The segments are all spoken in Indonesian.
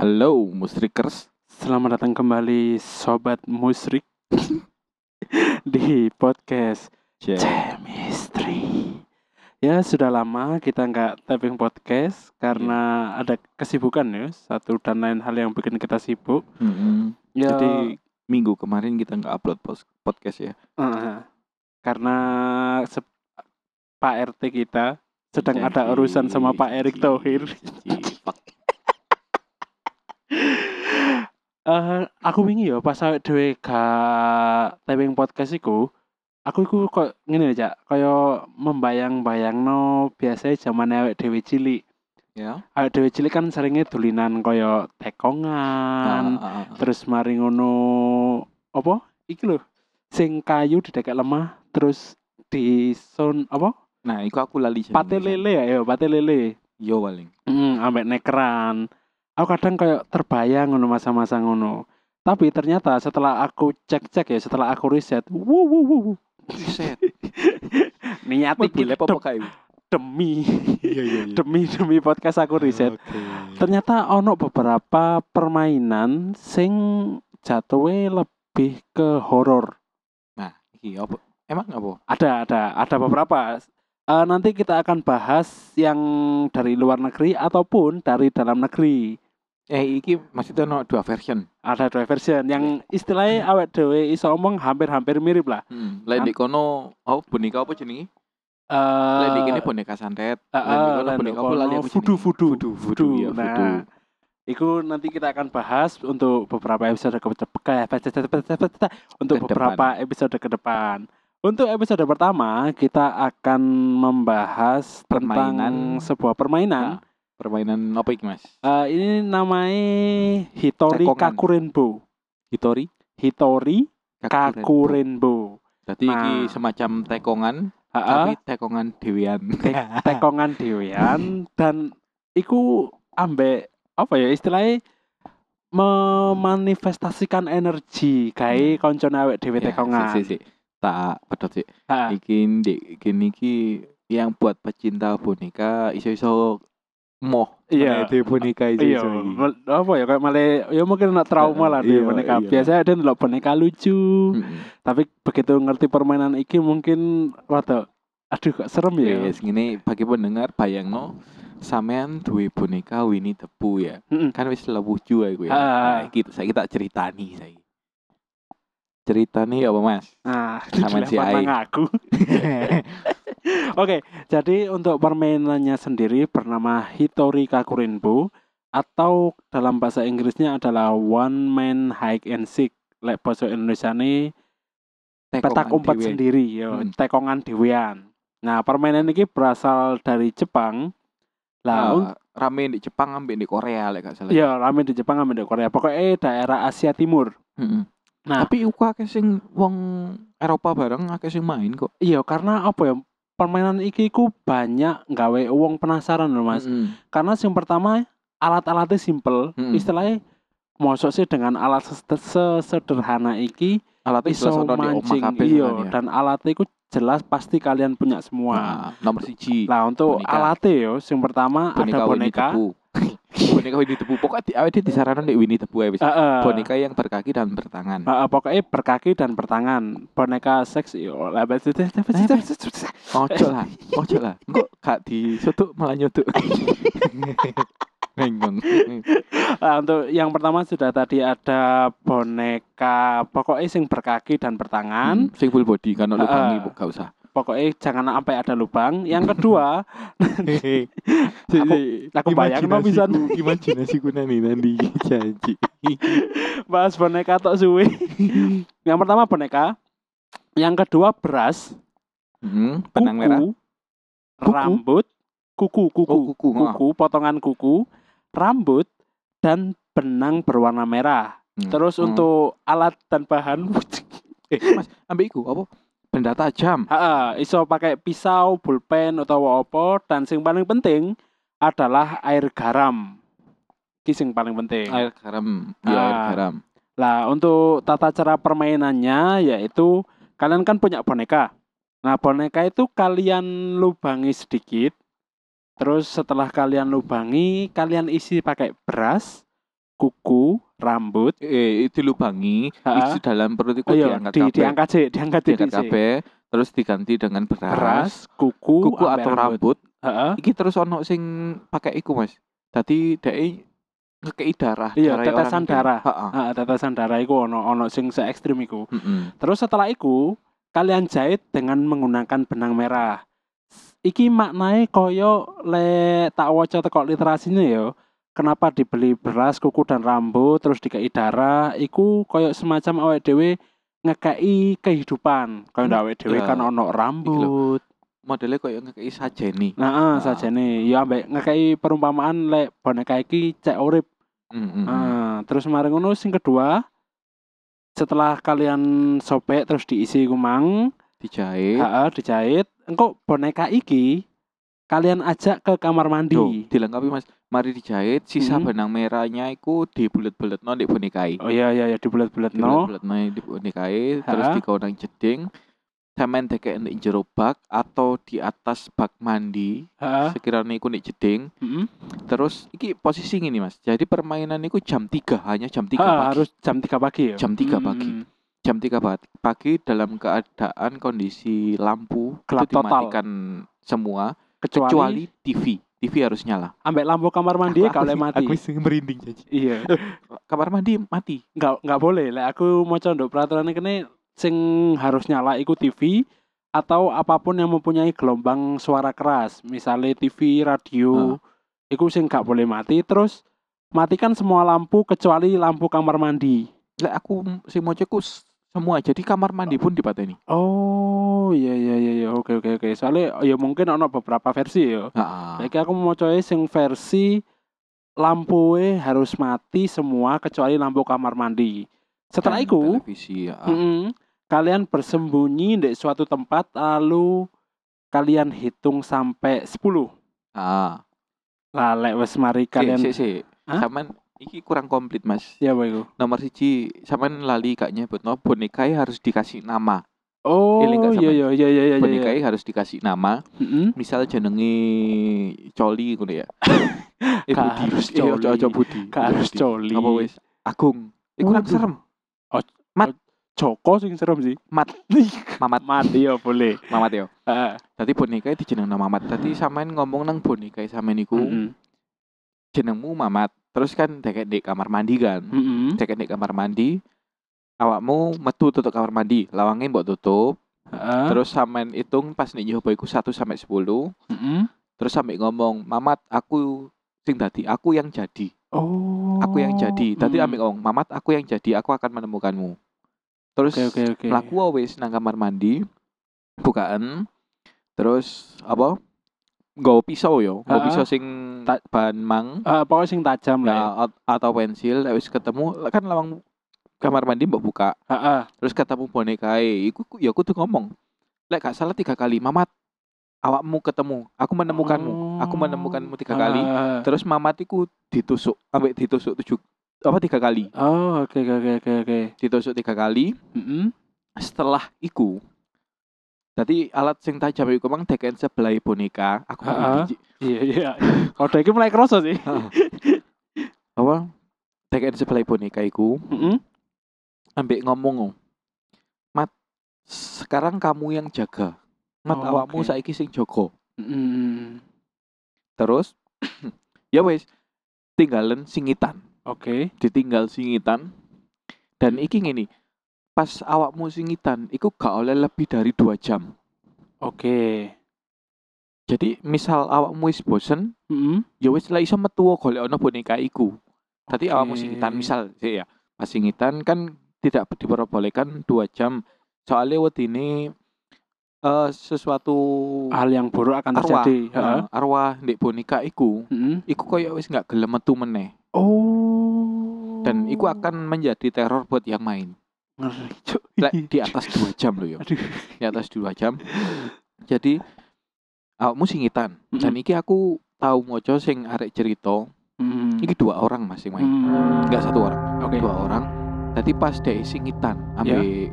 Halo musrikers. Selamat datang kembali Sobat Musrik di podcast Chemistry. Ya sudah lama kita nggak tapping podcast karena ada kesibukan ya satu dan lain hal yang bikin kita sibuk. Mm-mm. Ya, Jadi minggu kemarin kita nggak upload podcast ya. eh, karena Pak RT kita sedang ada Janji, urusan sama Pak Erick Thohir. Eh, aku wingi ya pas awake dhewe gak tapping podcast iku, aku iku kok ngene aja, kaya membayang-bayangno biasanya zaman awake dhewe cilik. Ya. Awake dhewe cilik kan seringnya dulinan kaya tekongan, Ah, ah, ah. terus mari ngono apa? Iki lho, sing kayu didekek lemah terus di son apa? Nah, iku aku lali. Pate lele ya, yo, pate lele. Yo paling. Hmm, ambek nekeran. Aku kadang kayak terbayang ngono masa-masa ngono. Tapi ternyata setelah aku cek-cek ya, setelah aku riset, wuh wuh wuh, wuh. Set. niat iki dem- demi Iya iya iya. demi demi podcast aku riset. Oke. Ternyata ono beberapa permainan sing jatuhnya lebih ke horor. Nah, iki apa? Emang apa? Ada ada ada beberapa. Eh, nanti kita akan bahas yang dari luar negeri ataupun dari dalam negeri. Eh, iki maksudnya no dua version. ada dua version yang istilahnya awet dewe iso omong hampir-hampir mirip lah. Hmm. Lain di kono, oh boneka apa jenenge? Eh Lain di kene boneka santet. eh, Lain di eh, kono lain di boneka apa lali jenenge? voodoo. Voodoo, voodoo, Voodoo. ya, Nah. Itu nanti kita akan bahas untuk beberapa episode ke depan. Untuk beberapa episode ke depan. Untuk episode pertama kita akan membahas Permainan. tentang sebuah permainan. Nah, permainan apa iki, Mas? Eh, ini namanya Hitori Tekongan. Kakurenbo. Hitori Hitori Kakurenbo. Jadi iki Nah. semacam tekongan, Ha-ha. tapi tekongan dewean. tekongan dewean dan iku ambek apa ya istilahnya memanifestasikan energi gawe koncone awake dhewe Ya, tekongan. si, si, si. Tak pedot sih. Iki ndek iki yang buat pecinta boneka iso-iso moh. Iya. Meneh boneka Iya, iki. mel- apa ya kayak malah ya mungkin nak trauma lah dia Iya, boneka. iya. Biasanya ada ndelok boneka lucu, tapi begitu ngerti permainan iki mungkin rada aduh kok serem ya. Wes ngene bagi pendengar bayangno sampean duwe boneka Winnie the Pooh ya. Mm-mm. Kan wis lucu ae kuwi. Ah. Nah, saiki tak ceritani saiki. Ceritani apa, Mas? Nah, Sama si Ai. aku. Oke, jadi untuk permainannya sendiri bernama Hitori Kakurenbo atau dalam bahasa Inggrisnya adalah One Man Hide and Seek. Lek bahasa Indonesia ini petak umpet dhewe. sendiri, yo, Hmm. tekongan dewean. Nah, permainan ini berasal dari Jepang. Lah, Nah, un- rame di Jepang ambek di Korea lek gak salah. ya rame di Jepang sama di Korea. Pokoknya daerah Asia Timur. Heeh. Nah, Tapi uku akeh sing wong Eropa bareng akeh sing main kok. iya karena apa ya? Permainan iki ku banyak gawe uang penasaran loh, Mas. Heeh. Karena yang pertama alat-alatnya simple, Mm-mm. istilahnya mosok sih dengan alat sesederhana iki Alatnya iso mancing kan ya. dan alatnya itu jelas pasti kalian punya semua. Nah, nomor siji. Lah untuk boneka. alatnya yo, yang pertama boneka ada boneka. Boneka Winnie the Pooh. Pokoknya di awet disarankan di Winnie the Pooh ya wis. Heeh. Boneka yang berkaki dan bertangan. Heeh, pokoknya berkaki dan bertangan. Boneka seks yo. lah, Ojo lah, ojo lah. Engko gak disutuk malah nyutuk. Ngengong. Nah, untuk yang pertama sudah tadi ada boneka pokoknya sing berkaki dan bertangan. Hmm, Sing full body kan Heeh. lubangi gak usah. Pokoknya jangan sampai ada lubang. Yang kedua, Aku- aku bayangno pisan. Imajinasiku nani nanti janji. bahas boneka tok suwe. yang pertama boneka, yang kedua beras, Hmm, benang merah. kuku, rambut, kuku, kuku, Oh, kuku, kuku, potongan kuku, rambut, dan benang berwarna merah. Hmm, Terus hmm. untuk alat dan bahan, eh Mas, ambek iku apa? Benda tajam. ha iso pakai pisau, pulpen atau apa. Dan yang paling penting adalah air garam. Ki sing paling penting. Air garam, ya air Ah. garam. Lah, untuk tata cara permainannya yaitu kalian kan punya boneka. Nah, boneka itu kalian lubangi sedikit. Terus setelah kalian lubangi, kalian isi pakai beras, kuku, rambut, eh dilubangi Ha-ha. isi dalam perut itu iya, diangkat di, kabeh. diangkat sih, diangkat diangkat kabeh terus diganti dengan beras, Beras, kuku, kuku atau rambut. Heeh. Iki terus ono sing pakai iku Mas. Dadi dhek ngekei darah, Iya, tetesan darah. Ah, tetesan darah iku ono ono sing se ekstrim iku. Heeh. Terus setelah itu kalian jahit dengan menggunakan benang merah. Iki maknanya koyo le tak waca teko literasinya yo. Kenapa dibeli beras, kuku dan rambut terus dikei darah? Iku koyo semacam awake dhewe ngekei kehidupan. Koyo ndak awake dhewe Ya, kan ono rambut. Modelnya koyo ngekei sajeni. Nah, ah, Ah. sajane ya ambek ngekei perumpamaan lek boneka iki cek urip. Heeh. Ah, terus kemarin ngono sing kedua setelah kalian sobek terus diisi kumang, Dijahit. Heeh, dijahit. Engko boneka iki kalian ajak ke kamar Duh, mandi. dilengkapi Mas. Mari dijahit, sisa Hmm. benang merahnya iku dibulet-buletno di bonekai. Oh iya iya ya dibulet-bulet no. Dibulet-buletno di bonekai, terus Ha. digawe nang jeding. Sampeyan dekek ndek jero bak atau di atas bak mandi, Heeh. sekiranya iku ndek jeding. heeh. Terus iki posisi ini Mas. Jadi permainan iku jam 3, hanya jam 3 Ha, pagi. harus jam 3 pagi ya. Jam 3 Hmm, pagi. Jam 3 pagi, pagi dalam keadaan kondisi lampu Gelap itu total. dimatikan semua Kecuali, kecuali TV. TV harus nyala. ambek lampu kamar mandi Aku- kalau aku- mati. Aku sing merinding jadi. Iya. Kamar mandi mati. Enggak enggak boleh. Lek aku mau nduk peraturan kene sing harus nyala iku TV atau apa pun yang mempunyai gelombang suara keras, misalnya TV, radio, iku sing nggak boleh mati. Terus matikan semua lampu kecuali lampu kamar mandi. Lek aku sing mau s- semua jadi kamar mandi pun dipateni. Oh iya iya iya iya oke oke oke soalnya ya mungkin ono beberapa versi ya. Heeh. Jadi aku mau coba sing versi lampunya harus mati semua kecuali lampu kamar mandi. Setelah Dan itu televisi ya. mm-mm, kalian bersembunyi di suatu tempat lalu kalian hitung sampai 10. Ah, Lah lek wis mari kalian sik sik. Hah? Sampean iki kurang komplit, Mas. ya apa iku? Nomor siji, sampean lali kak nyebutno bonekai harus dikasih nama. Oh iya iya iya iya iya. Bonekai harus dikasih nama. Heeh. Misal jenenge Coli ngono ya. eh Budi. harus Eh, ojo- ojo Coli. Budi. Harus. Coli. Apa wis? Agung. Kurang Waduh. serem. Joko sing serem sih. Mat. Mamat. Mati ya boleh. Mamat ya. Heeh. Tadi bonekai dijenengno Mamat. Tadi sampean ngomong nang bonekai sampean iku Heeh. jenengmu Mamat. Terus kan deket di kamar mandi kan. Heeh. Deket di kamar mandi. Awakmu metu tutup kamar mandi, lawangnya mbok tutup. Heeh. Terus sampean hitung pas nek nyoba iku 1 sampai 10. Heeh. Terus sampai ngomong, "Mamat, aku sing dadi, aku yang jadi." Oh. Aku yang jadi. Tadi Mm. ambek ngomong, "Mamat, aku yang jadi, aku akan menemukanmu." Terus Oke oke oke. mlaku wis nang kamar mandi, bukaan. Terus apa? Nggawa pisau yo, nggawa Ha-ha. pisau sing Ta- bahan mang. Eh, pokoknya sing tajam lah. ya. At- atau pensil wis ketemu kan lawang kamar mandi mbok buka Heeh. terus ketemu bonekae iku ku- ya kudu ngomong lek gak salah tiga kali mamat awakmu ketemu aku menemukanmu aku menemukanmu tiga kali Heeh. terus mamat iku ditusuk ambek ditusuk tujuh apa tiga kali Oh, oke oke oke oke oke. ditusuk tiga kali Heeh. setelah iku Tadi alat sing tajam iku mang deken sebelah boneka aku biji Iya iya. Iki mulai kerasa sih. apa deken sebelah boneka iku Heeh. Ambek ngomong mat sekarang kamu yang jaga mat Oh, awakmu oke. saiki sing jogo Mm, terus ya wes tinggalan singitan Oke. ditinggal singitan dan iki ngene pas awakmu singitan iku gak oleh lebih dari dua jam Oke. jadi misal awakmu wis bosen Heeh. ya wis lah iso metu golek ono boneka iku tadi Oke. awakmu singitan misal sih ya pas singitan kan tidak diperbolehkan dua jam soalnya wedine eh sesuatu Hal yang buruk akan arwah terjadi. Heeh. arwah ndek boneka iku Heeh. iku koyo wis nggak gelem metu meneh Oh. dan iku akan menjadi teror buat yang main di atas dua jam loh ya di atas dua jam jadi awakmu singitan dan Mm-mm. iki aku tahu moco sing arek cerita Mm. iki dua orang mas sing main Mm. nggak satu orang Oke. dua orang tadi pas dek singitan ambe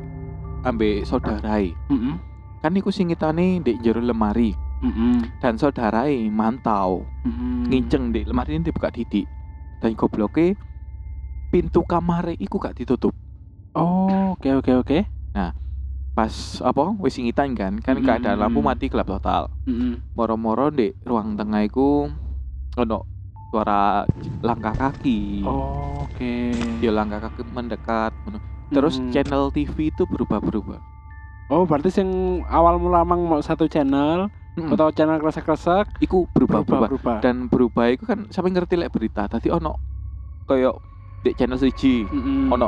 ambe saudarai Heeh. kan iku singitane ndek jero lemari Heeh. dan saudarai mantau Heeh. nginceng di lemari ini dibuka didik dan gobloke pintu kamar iku gak ditutup. Oh, oke oke oke. Pas apa wis singitan kan, kan gak ada Mm-mm. lampu mati gelap total. Mm-mm. Moro-moro di ruang tengah iku ono suara langkah kaki. Oh, oke. Ya langkah kaki mendekat. Terus Mm-mm. channel TV itu berubah-berubah. Oh, berarti sing awal mula mang mau satu channel Mm-mm. atau channel kresek-kresek Iku berubah-berubah. Dan berubah itu kan sampai ngerti lek berita. Tadi ono koyo di channel siji Mm-mm. ono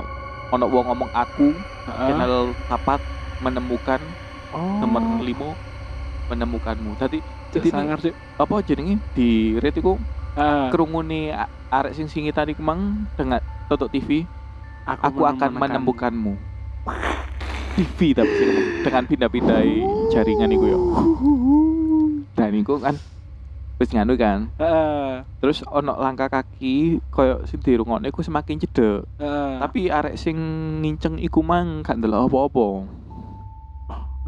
ono wong ngomong aku Heeh. channel papat menemukan oh. nomor limo menemukanmu. Tadi jadi sih. apa jenenge di rate Ah, kerungune arek sing singitan iku mang dengan tutup TV aku akan menemukanmu. TV tapi sih dengan pindah-pindah jaringan iku ya. Dan iku kan wis nganu kan. Heeh. Terus ono langkah kaki koyo sing dirungokne iku semakin cedek. heeh. Tapi arek sing nginceng iku mang gak ndelok apa-apa.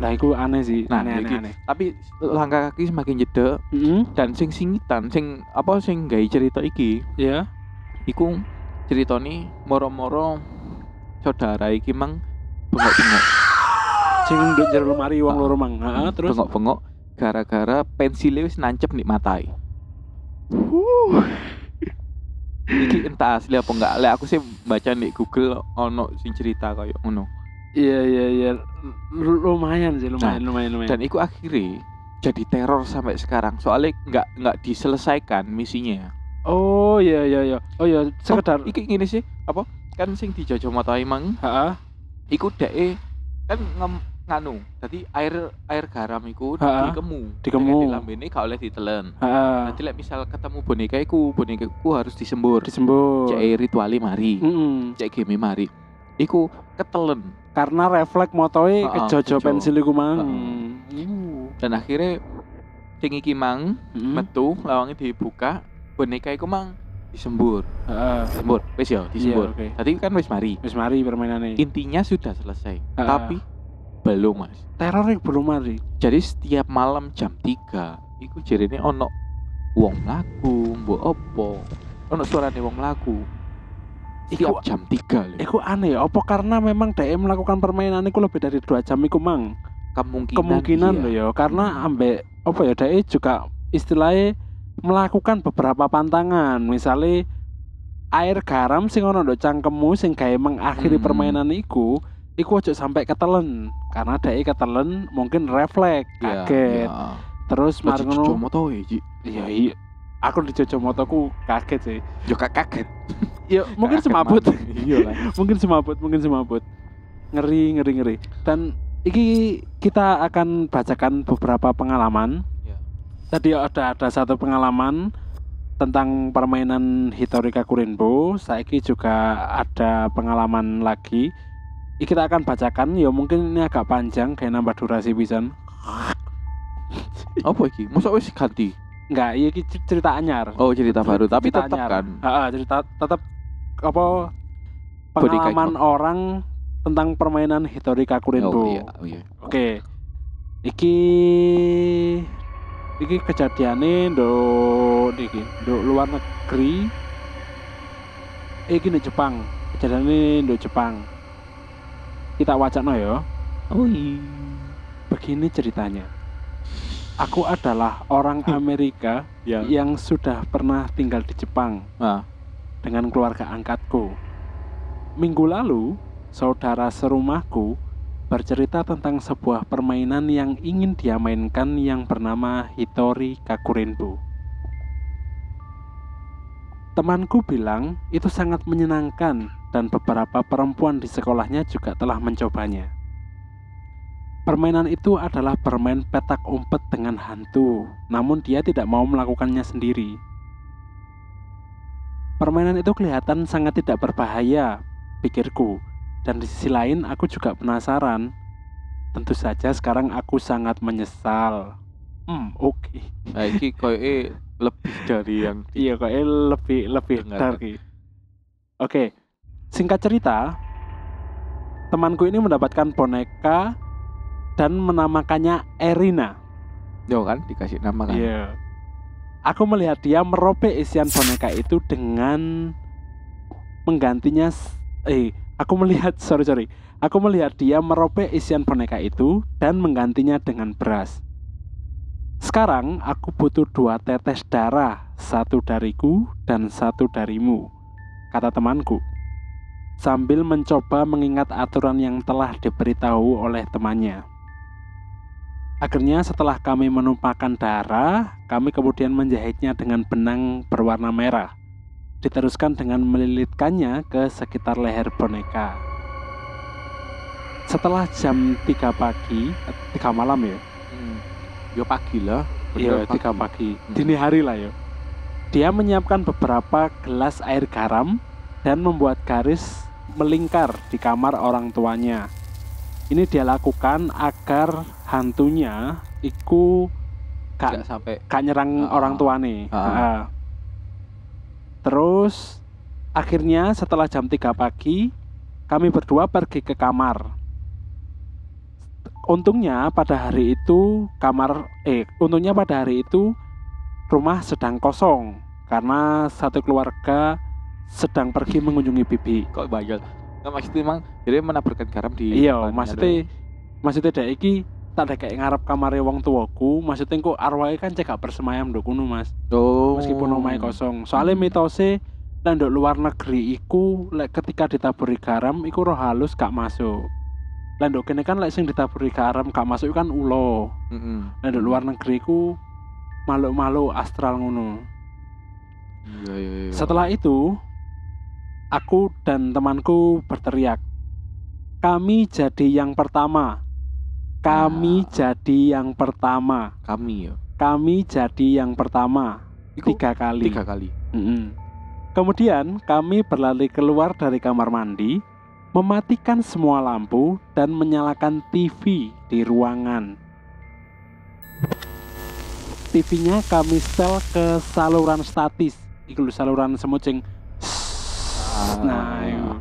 Lah iku aneh sih, Nah, aneh aneh iki- aneh. Tapi langkah kaki semakin jedek Heeh. dan sing singitan sing apa sing gawe cerita iki Ya. iku ceritane moro-moro saudara iki mang bengok-bengok Sing nduk jero lemari wong Ah. loro mang. Heeh, terus bengok-bengok gara-gara pensilnya wis nancep nih matai iki entah asli apa enggak lek aku sih baca di Google ono sing cerita kayak ngono Iya iya iya lumayan sih lumayan Nah, lumayan lumayan. dan iku akhirnya jadi teror sampai sekarang soalnya nggak nggak diselesaikan misinya oh iya iya iya. Oh iya sekedar oh, iki gini sih apa kan sing dijojo matai mang heeh. iku dek kan ngem, nganu tadi air air garam iku dikemu Dikemu. di lambene gak oleh ditelen Heeh. nanti lek misal ketemu boneka iku boneka iku harus disembur Disembur. cek rituali mari Mm-mm. cek game mari iku ketelen Karena refleks motoe Ha-ha, kejojo kejo. pensil iku mang. Uh. dan akhirnya sing iki mang Mm-mm. metu lawangnya dibuka boneka iku mang disembur disembur wis ya disembur Iya, oke. tadi kan wis mari Wis mari permainane. intinya sudah selesai Ha-ha. tapi belum mas Teror belum mari. jadi setiap malam jam 3 iku jarine ono wong mlaku mbok opo ono suarane wong mlaku setiap Iku- jam 3 lho Iku aneh ya, apa karena memang DM melakukan permainan iku lebih dari dua jam iku mang? kemungkinan Kemungkinan iya. ya, karena ambek apa ya DE juga istilahnya melakukan beberapa pantangan, misalnya air garam sing ono ndok cangkemmu sing gawe mengakhiri Hmm. permainan iku, iku ojo sampai ketelen, karena DE ketelen mungkin refleks, Iya, kaget, iya. terus Lagi mari ngono, Jomo to ya, Ji. iya iya, aku di Motoku kaget sih, gak kaget. ya mungkin Kaget semabut. Iya lah. mungkin semabut mungkin semabut ngeri ngeri ngeri dan iki kita akan bacakan beberapa pengalaman Ya. tadi ada ada satu pengalaman tentang permainan Hitorika Kurinbo saiki juga ada pengalaman lagi Iki kita akan bacakan ya mungkin ini agak panjang kayak nambah durasi pisan Apa iki? Masa wis ganti? Enggak iya iki cerita anyar Oh, cerita baru tapi Cerita tetap anyar. kan. Ha, cerita tetap apa pengalaman orang tentang permainan Hitorika Kurinbo. Oh iya, oh iya. Oke. Iki iki kejadiannya do iki do luar negeri. Iki di Jepang. Kejadiannya do Jepang. Kita wacana ya. Oh iya. Begini ceritanya. Aku adalah orang Amerika Ya. yang sudah pernah tinggal di Jepang Nah, dengan keluarga angkatku. Minggu lalu, saudara serumahku bercerita tentang sebuah permainan yang ingin dia mainkan yang bernama Hitori Kakurenbo. Temanku bilang itu sangat menyenangkan dan beberapa perempuan di sekolahnya juga telah mencobanya. Permainan itu adalah bermain petak umpet dengan hantu, namun dia tidak mau melakukannya sendiri. Permainan itu kelihatan sangat tidak berbahaya, pikirku. Dan di sisi lain aku juga penasaran. Tentu saja sekarang aku sangat menyesal. Hmm, oke. nah iki koyoke lebih dari yang Iya, kok lebih lebih iki. Oke, singkat cerita, temanku ini mendapatkan boneka dan menamakannya Erina. Yo kan dikasih nama kan. Iya. Aku melihat dia merobek isian boneka itu dengan menggantinya eh aku melihat sorry sorry aku melihat dia merobek isian boneka itu dan menggantinya dengan beras sekarang aku butuh dua tetes darah satu dariku dan satu darimu kata temanku sambil mencoba mengingat aturan yang telah diberitahu oleh temannya Akhirnya setelah kami menumpahkan darah, kami kemudian menjahitnya dengan benang berwarna merah. Diteruskan dengan melilitkannya ke sekitar leher boneka. Setelah jam 3 pagi, eh, 3 malam ya? Hmm. Yo pagi lah. Iya, Bener 3 pagi. Hmm. Dini hari lah ya. Dia menyiapkan beberapa gelas air garam dan membuat garis melingkar di kamar orang tuanya. Ini dia lakukan agar hantunya iku Gak gak, sampai gak nyerang Ah. orang tuane. Ah. Ah. Terus akhirnya setelah jam 3 pagi kami berdua pergi ke kamar. Untungnya pada hari itu kamar eh untungnya pada hari itu rumah sedang kosong karena satu keluarga sedang pergi mengunjungi bibi. kok bayal. Nggak maksudnya emang jadi menaburkan garam di Iya, maksudnya maksudnya dek iki tak ada kayak ngarep kamare wong tuaku, maksudnya kok arwahnya kan cek gak bersemayam nduk kono, Mas. Oh. Meskipun omahe kosong. Soalnya Hmm. mitose lan nduk luar negeri iku lek ketika ditaburi garam iku roh halus gak masuk. Lan nduk kene kan lek sing ditaburi garam gak masuk kan ulo. Mm-mm. Lan nduk luar negeri iku makhluk-makhluk astral ngono. Iya, iya, iya. Setelah itu, aku dan temanku berteriak, "Kami jadi yang pertama! Kami Ah. jadi yang pertama! kami ya Kami jadi yang pertama!" Iku Tiga kali. tiga kali. Mm-mm. Kemudian kami berlari keluar dari kamar mandi, mematikan semua lampu dan menyalakan TV di ruangan. TV-nya kami setel ke saluran statis. Lho, saluran semut sing Nah, iya.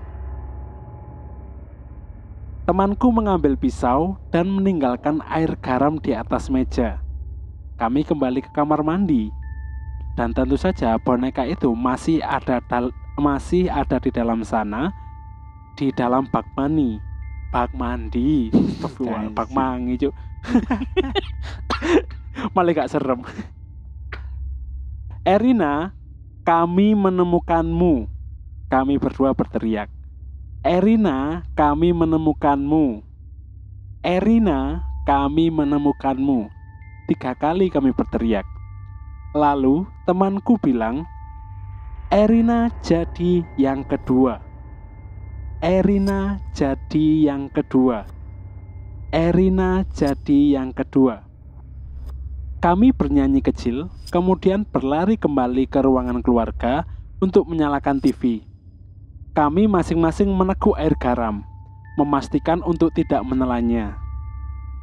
Temanku mengambil pisau dan meninggalkan air garam di atas meja. Kami kembali ke kamar mandi. Dan tentu saja boneka itu masih ada masih ada di dalam sana di dalam bak mani. Bak mandi. Bak mangi, Cuk. Malah gak serem. Erina, kami menemukanmu. Kami berdua berteriak. Erina, kami menemukanmu. Erina, kami menemukanmu. Tiga kali kami berteriak. Lalu temanku bilang, Erina jadi yang kedua. Erina jadi yang kedua. Erina jadi yang kedua. Kami bernyanyi kecil, kemudian berlari kembali ke ruangan keluarga untuk menyalakan TV. Kami masing-masing meneguk air garam, memastikan untuk tidak menelannya.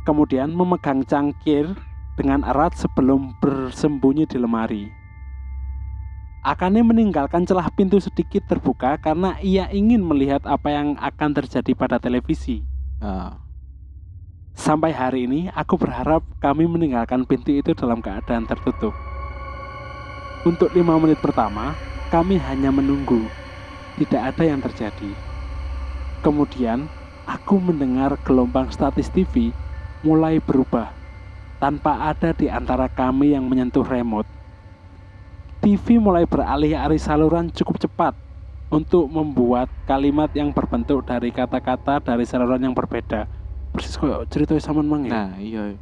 Kemudian memegang cangkir dengan erat sebelum bersembunyi di lemari. Akane meninggalkan celah pintu sedikit terbuka karena ia ingin melihat apa yang akan terjadi pada televisi. Nah, Sampai hari ini, aku berharap kami meninggalkan pintu itu dalam keadaan tertutup. Untuk lima menit pertama, kami hanya menunggu. Tidak ada yang terjadi. Kemudian, aku mendengar gelombang statis TV mulai berubah tanpa ada di antara kami yang menyentuh remote. TV mulai beralih-alih saluran cukup cepat untuk membuat kalimat yang berbentuk dari kata-kata dari saluran yang berbeda. Persis kayak cerita saman mang ya. nah iya.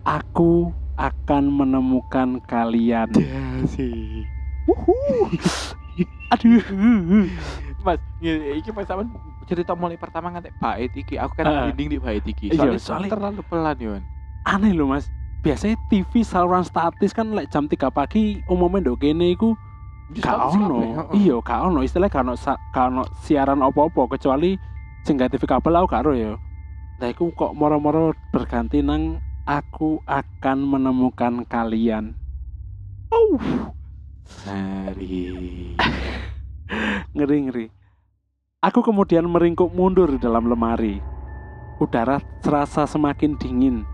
Aku akan menemukan kalian. sih. Aduh. Mas, ya, iki pas sampean cerita mulai pertama ngantek bait iki, aku kan merinding di bait iki. Iya, Soalnya, soalnya- terlalu pelan yon. Aneh loh mas. Biasanya TV saluran statis kan lek jam 3 pagi umumnya ndok kene iku gak ono. Iya, gak ono. Istilahnya gak ono, gak ono siaran apa-apa kecuali sing gak TV kabel aku gak ero ya. Nah iku kok moro-moro berganti nang aku akan menemukan kalian. Oh, Hari. ngeri-ngeri. Aku kemudian meringkuk mundur di dalam lemari. Udara terasa semakin dingin.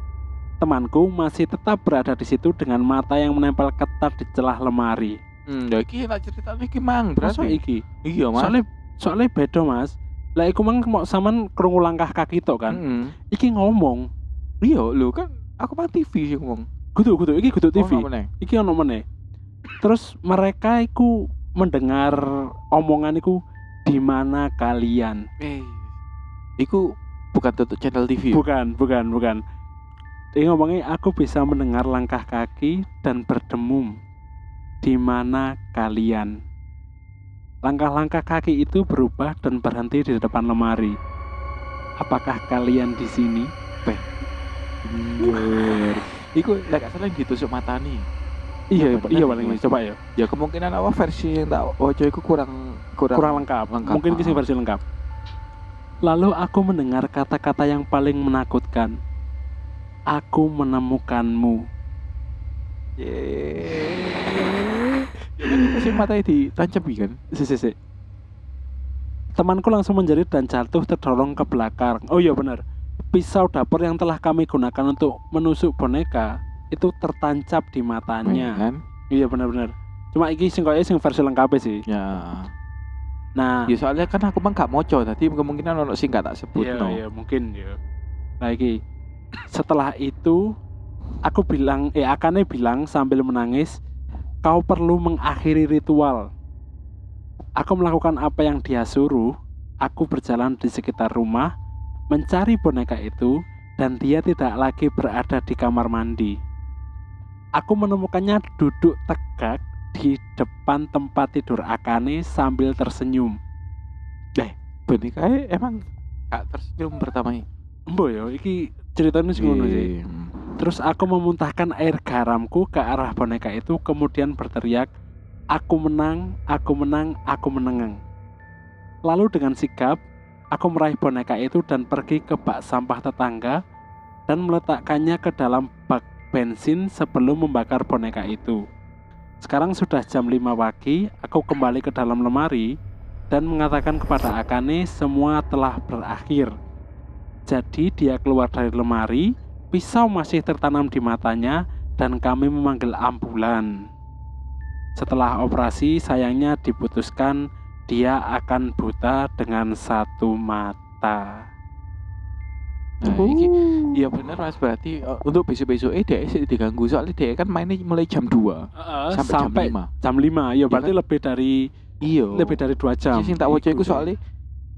Temanku masih tetap berada di situ dengan mata yang menempel ketat di celah lemari. Hmm, ya iki tak cerita iki mang Masa berarti. iki? Iya, Mas. Soalnya Soalnya beda mas. Lah iku mang mau saman krungu langkah kaki tok kan. Mm-mm. Iki ngomong. Iya, lu kan aku mah TV sih ngomong. Kudu kudu iki kudu TV. Oh, iki ono meneh. Terus mereka iku mendengar omongan iku di mana kalian? Eh, iku bukan tutup channel TV. ya? Bukan, bukan, bukan. Dia ngomongnya aku bisa mendengar langkah kaki dan berdemum. Di mana kalian? Langkah-langkah kaki itu berubah dan berhenti di depan lemari. Apakah kalian di sini? Bener. Iku lek gak salah ditusuk mata nih. Iya, bener iya nih, paling Mas. ini. Coba ya. Ya kemungkinan apa versi yang tak waca iku kurang kurang, Kurang lengkap. lengkap, Mungkin ah. kisah versi lengkap. Lalu aku mendengar kata-kata yang paling menakutkan. Aku menemukanmu. Yeay. Ya kan itu matanya ditancepi kan. Si, si, si. Temanku langsung menjerit dan jatuh terdorong ke belakang. Oh iya benar. Pisau dapur yang telah kami gunakan untuk menusuk boneka itu tertancap di matanya. Kan? Iya benar-benar. Cuma iki sing koyo sing versi lengkap sih. Ya. Nah, Ya soalnya kan aku mah gak moco tadi kemungkinan ono sing gak tak sebut iya, no. iya, mungkin ya. Nah iki setelah itu aku bilang eh Akane bilang sambil menangis, kau perlu mengakhiri ritual. Aku melakukan apa yang dia suruh. Aku berjalan di sekitar rumah, mencari boneka itu, dan dia tidak lagi berada di kamar mandi. Aku menemukannya duduk tegak di depan tempat tidur Akane sambil tersenyum. Boneka emang gak tersenyum pertama ini. Embo ya, iki ceritanya sih ngono sih. Iya. Terus aku memuntahkan air garamku ke arah boneka itu kemudian berteriak, "Aku menang, aku menang, aku menang." Lalu dengan sigap, aku meraih boneka itu dan pergi ke bak sampah tetangga dan meletakkannya ke dalam bak bensin sebelum membakar boneka itu. Sekarang sudah jam 5 pagi, aku kembali ke dalam lemari dan mengatakan kepada Akane semua telah berakhir. Jadi dia keluar dari lemari, pisau masih tertanam di matanya dan kami memanggil ambulan. Setelah operasi, sayangnya diputuskan dia akan buta dengan satu mata. Nah, iki iya bener Mas berarti eh, untuk besok-besok eh dia sih diganggu soalnya dia kan mainnya mulai jam 2 Heeh, sampai, sampai, jam 5. jam 5. Ya berarti lebih dari Iya. lebih dari dua jam. Sing tak waca iku Iku. soalnya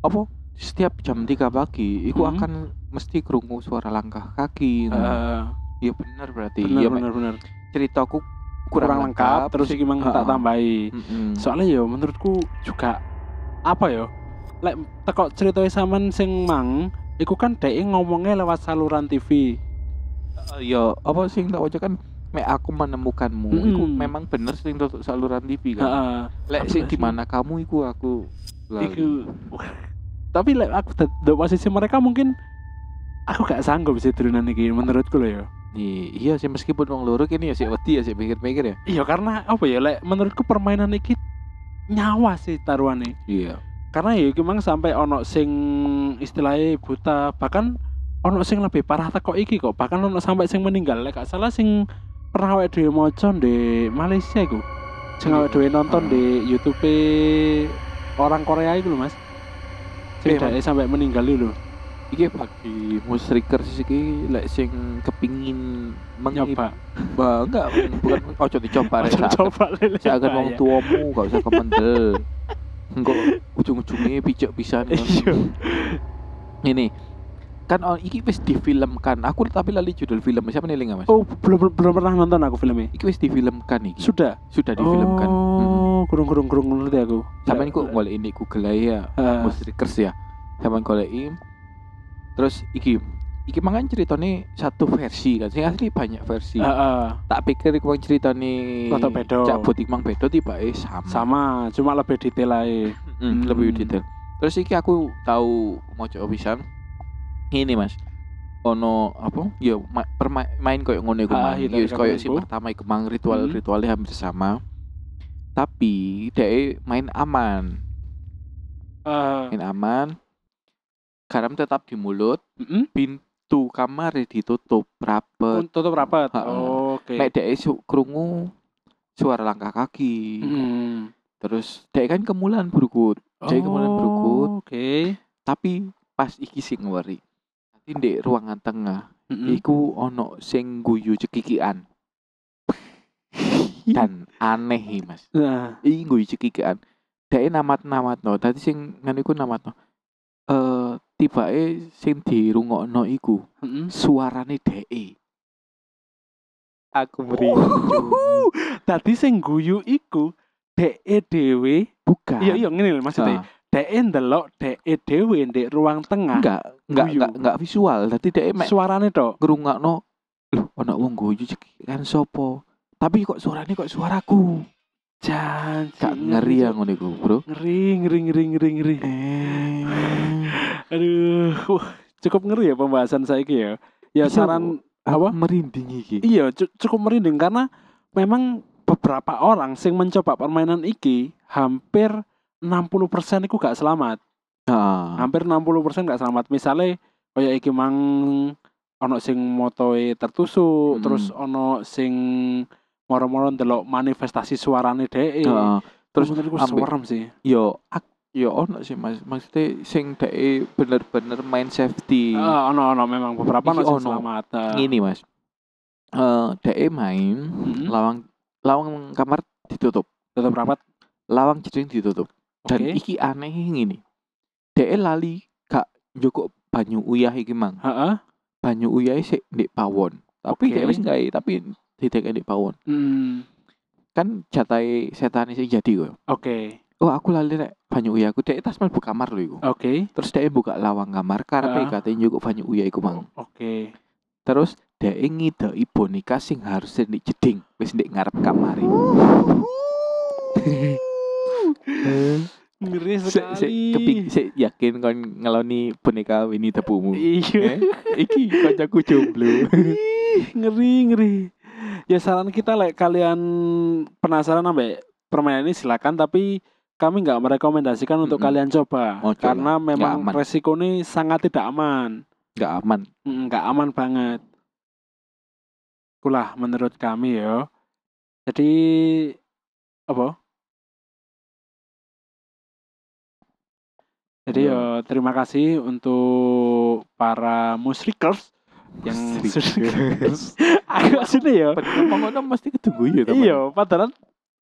apa setiap jam 3 pagi iku Hmm. akan mesti krungu suara langkah kaki. Nah, Heeh, Iya bener berarti. bener Iya bener bener. ceritaku Kurang, lengkap, terus iki mang tak Heeh. tambahi. Mm-mm. Soalnya ya menurutku juga apa ya? Lek teko ceritanya sampean sing mang Iku kan dhek ngomongnya lewat saluran TV. Eh, ya apa sing tak waca kan me aku menemukanmu iku memang bener sing tutup saluran TV kan. Heeh. Lek sing di mana kamu iku aku lali. Iku tapi lek aku di posisi mereka mungkin aku gak sanggup sih turunan iki menurutku loh ya. Iya, iya sih meskipun wong loro kini ya sih wedi ya sih pikir-pikir ya. Iya karena apa ya lek menurutku permainan iki nyawa sih taruhannya. Iya. Karena ya iki mang sampai ono sing istilahnya buta bahkan ono sing lebih parah teko iki kok. Bahkan ono sampai sing meninggal. Lek salah sing pernah awake dhewe maca di Malaysia iku. Sing awake dhewe nonton di YouTube orang Korea itu loh Mas. Sing Mas. dhek sampai meninggal itu Iki bagi musrikers iki lek sing kepingin nyoba. Bah, enggak bukan ojo dicoba rek. coba lele seakan wong tuamu gak usah kemendel. Engko ujung-ujungnya picek pisan. Iya. Ini kan on, iki wis difilmkan. Aku tapi lali judul film siapa nih Mas? oh belum belum pernah nonton aku filmnya Iki wis difilmkan iki. sudah Sudah difilmkan. Oh kurung kurung kurung ngerti aku Sampeyan kok golek ini Google ya. Ah. Musrikers ya. Sampeyan goleki. Terus iki iki mangan ceritanya satu versi kan. Sing asli banyak versi. Heeh. tak pikir iku wong ceritane Rada beda. Cak Butik Mang beda tiba eh sama. sama cuma lebih detail aja Mm, Hmm. lebih detail. Terus iki aku tahu mau coba pisan. Ini Mas. Ono apa? Ya ma perma- main koyo ngono iku Ah, mang. iya, Ya koyo si pertama iku mang ritual Hmm. ritualnya hampir sama. Tapi dia main aman, Eh, main aman. Garam tetap di mulut, mm-mm. Pintu kamar ditutup rapet. tutup rapat Ha-ha. oke Mek dia su krungu suara langkah kaki. Mm. Terus dia kan kemulan berikut. Jadi kemudian berukut. Oh, Oke. Tapi pas iki sing ngeri. Nanti di ruangan tengah Mm-mm. iku ono sing guyu cekikian. Dan aneh Mas. Nah, Iki guyu cekikian. Dek namat-namat no. Tadi sing ngene iku namat no. Eh tibake sing dirungokno iku mm-mm. suarane dheke. Aku Uhuh. Tadi sing guyu iku dheke dhewe. Bukan. Iya iya ngene lho maksudnya. Ah, Dheke ndelok dheke dhewe ndek ruang tengah. enggak, enggak, Guyu. enggak, enggak visual. Dadi dheke mek Suarane tok. ngrungokno lho ana wong guyu cekikian sopo. Tapi kok suarane kok suaraku. Janji. Gak ngeri ya ngono iku, Bro. Ngeri ngeri ngeri ngeri ngeri. Eh. Aduh, wah, cukup ngeri ya pembahasan saya ya. Ya Iya, saran apa? merinding iki. Iya, cu- cukup merinding karena memang beberapa orang sing mencoba permainan iki hampir 60% itu gak selamat. Nah, Hampir 60% gak selamat. Misalnya kayak iki mang ono sing motoe tertusuk, Mm. terus ono sing moro-moro ndelok manifestasi suarane dhek. Heeh. Terus menurutku serem sih. yo ak yo ono sih Mas. Maksudnya sing dheke bener-bener main safety. Ah, ono ono memang beberapa ono sing selamat. Ngini, Mas. Eh dheke main Mm-mm. lawang lawang kamar ditutup. Tutup rapat. Lawang jeding ditutup. Dan Oke. iki aneh ngini. Dheke lali gak njukuk banyu uyah iki mang. Heeh. Banyu uyah sik ndek pawon. Tapi Oke. dhek wis gawe tapi didek ndek pawon. Hmm. Kan jatahe setan sing jadi kok. Oke. Oh aku lali rek banyu uyah aku dhek tas mlebu kamar lho iku. Oke. Terus dhek buka lawang kamar karepe Ah. kate njukuk banyu uyah iku mang. Oke. Terus dhek ngidoi boneka sing harus ndek jeding wis ndek ngarep kamar Ngeri Sik sik kepik sik yakin kon ngeloni boneka Winnie the Pooh. Iya. Eh, iki kancaku jomblo. Ngeri ngeri. Ya saran kita like kalian penasaran ambek permainan ini silakan tapi kami nggak merekomendasikan untuk Mm-mm. kalian coba Ojo karena lah, nggak memang aman. resiko ini sangat tidak aman. Enggak aman. Mm, nggak aman banget. Itulah menurut kami ya. Jadi apa? Jadi Ya. terima kasih untuk para musrikers yang Musrikers. agak sini ya. Ngono mesti ketunggu ya teman. Iya, padahal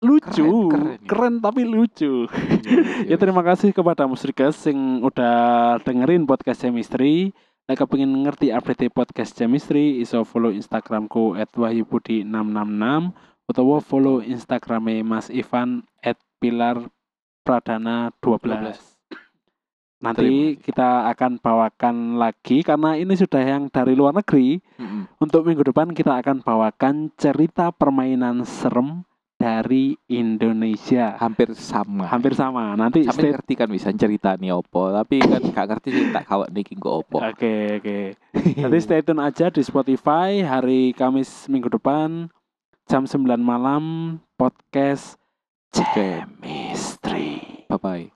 lucu, Keren, keren, keren ya. tapi lucu. Iya, Ya terima kasih kepada musrikers yang udah dengerin podcast Chemistry. Nah, kepingin ngerti update podcast Chemistry, iso follow Instagramku @wahyubudi666 utawa follow Instagramnya Mas Ivan @pilar pradana 12. Nanti kita akan bawakan lagi karena ini sudah yang dari luar negeri. Mm-mm. Untuk minggu depan kita akan bawakan cerita permainan serem dari Indonesia. Hampir sama. Hampir sama. Nanti Sampai stay ngerti kan bisa cerita nih opo, tapi kan gak ngerti sih tak kawat niki kok opo. Oke, oke. Nanti stay tune aja di Spotify hari Kamis minggu depan jam 9 malam podcast. Chemistry. Bye bye.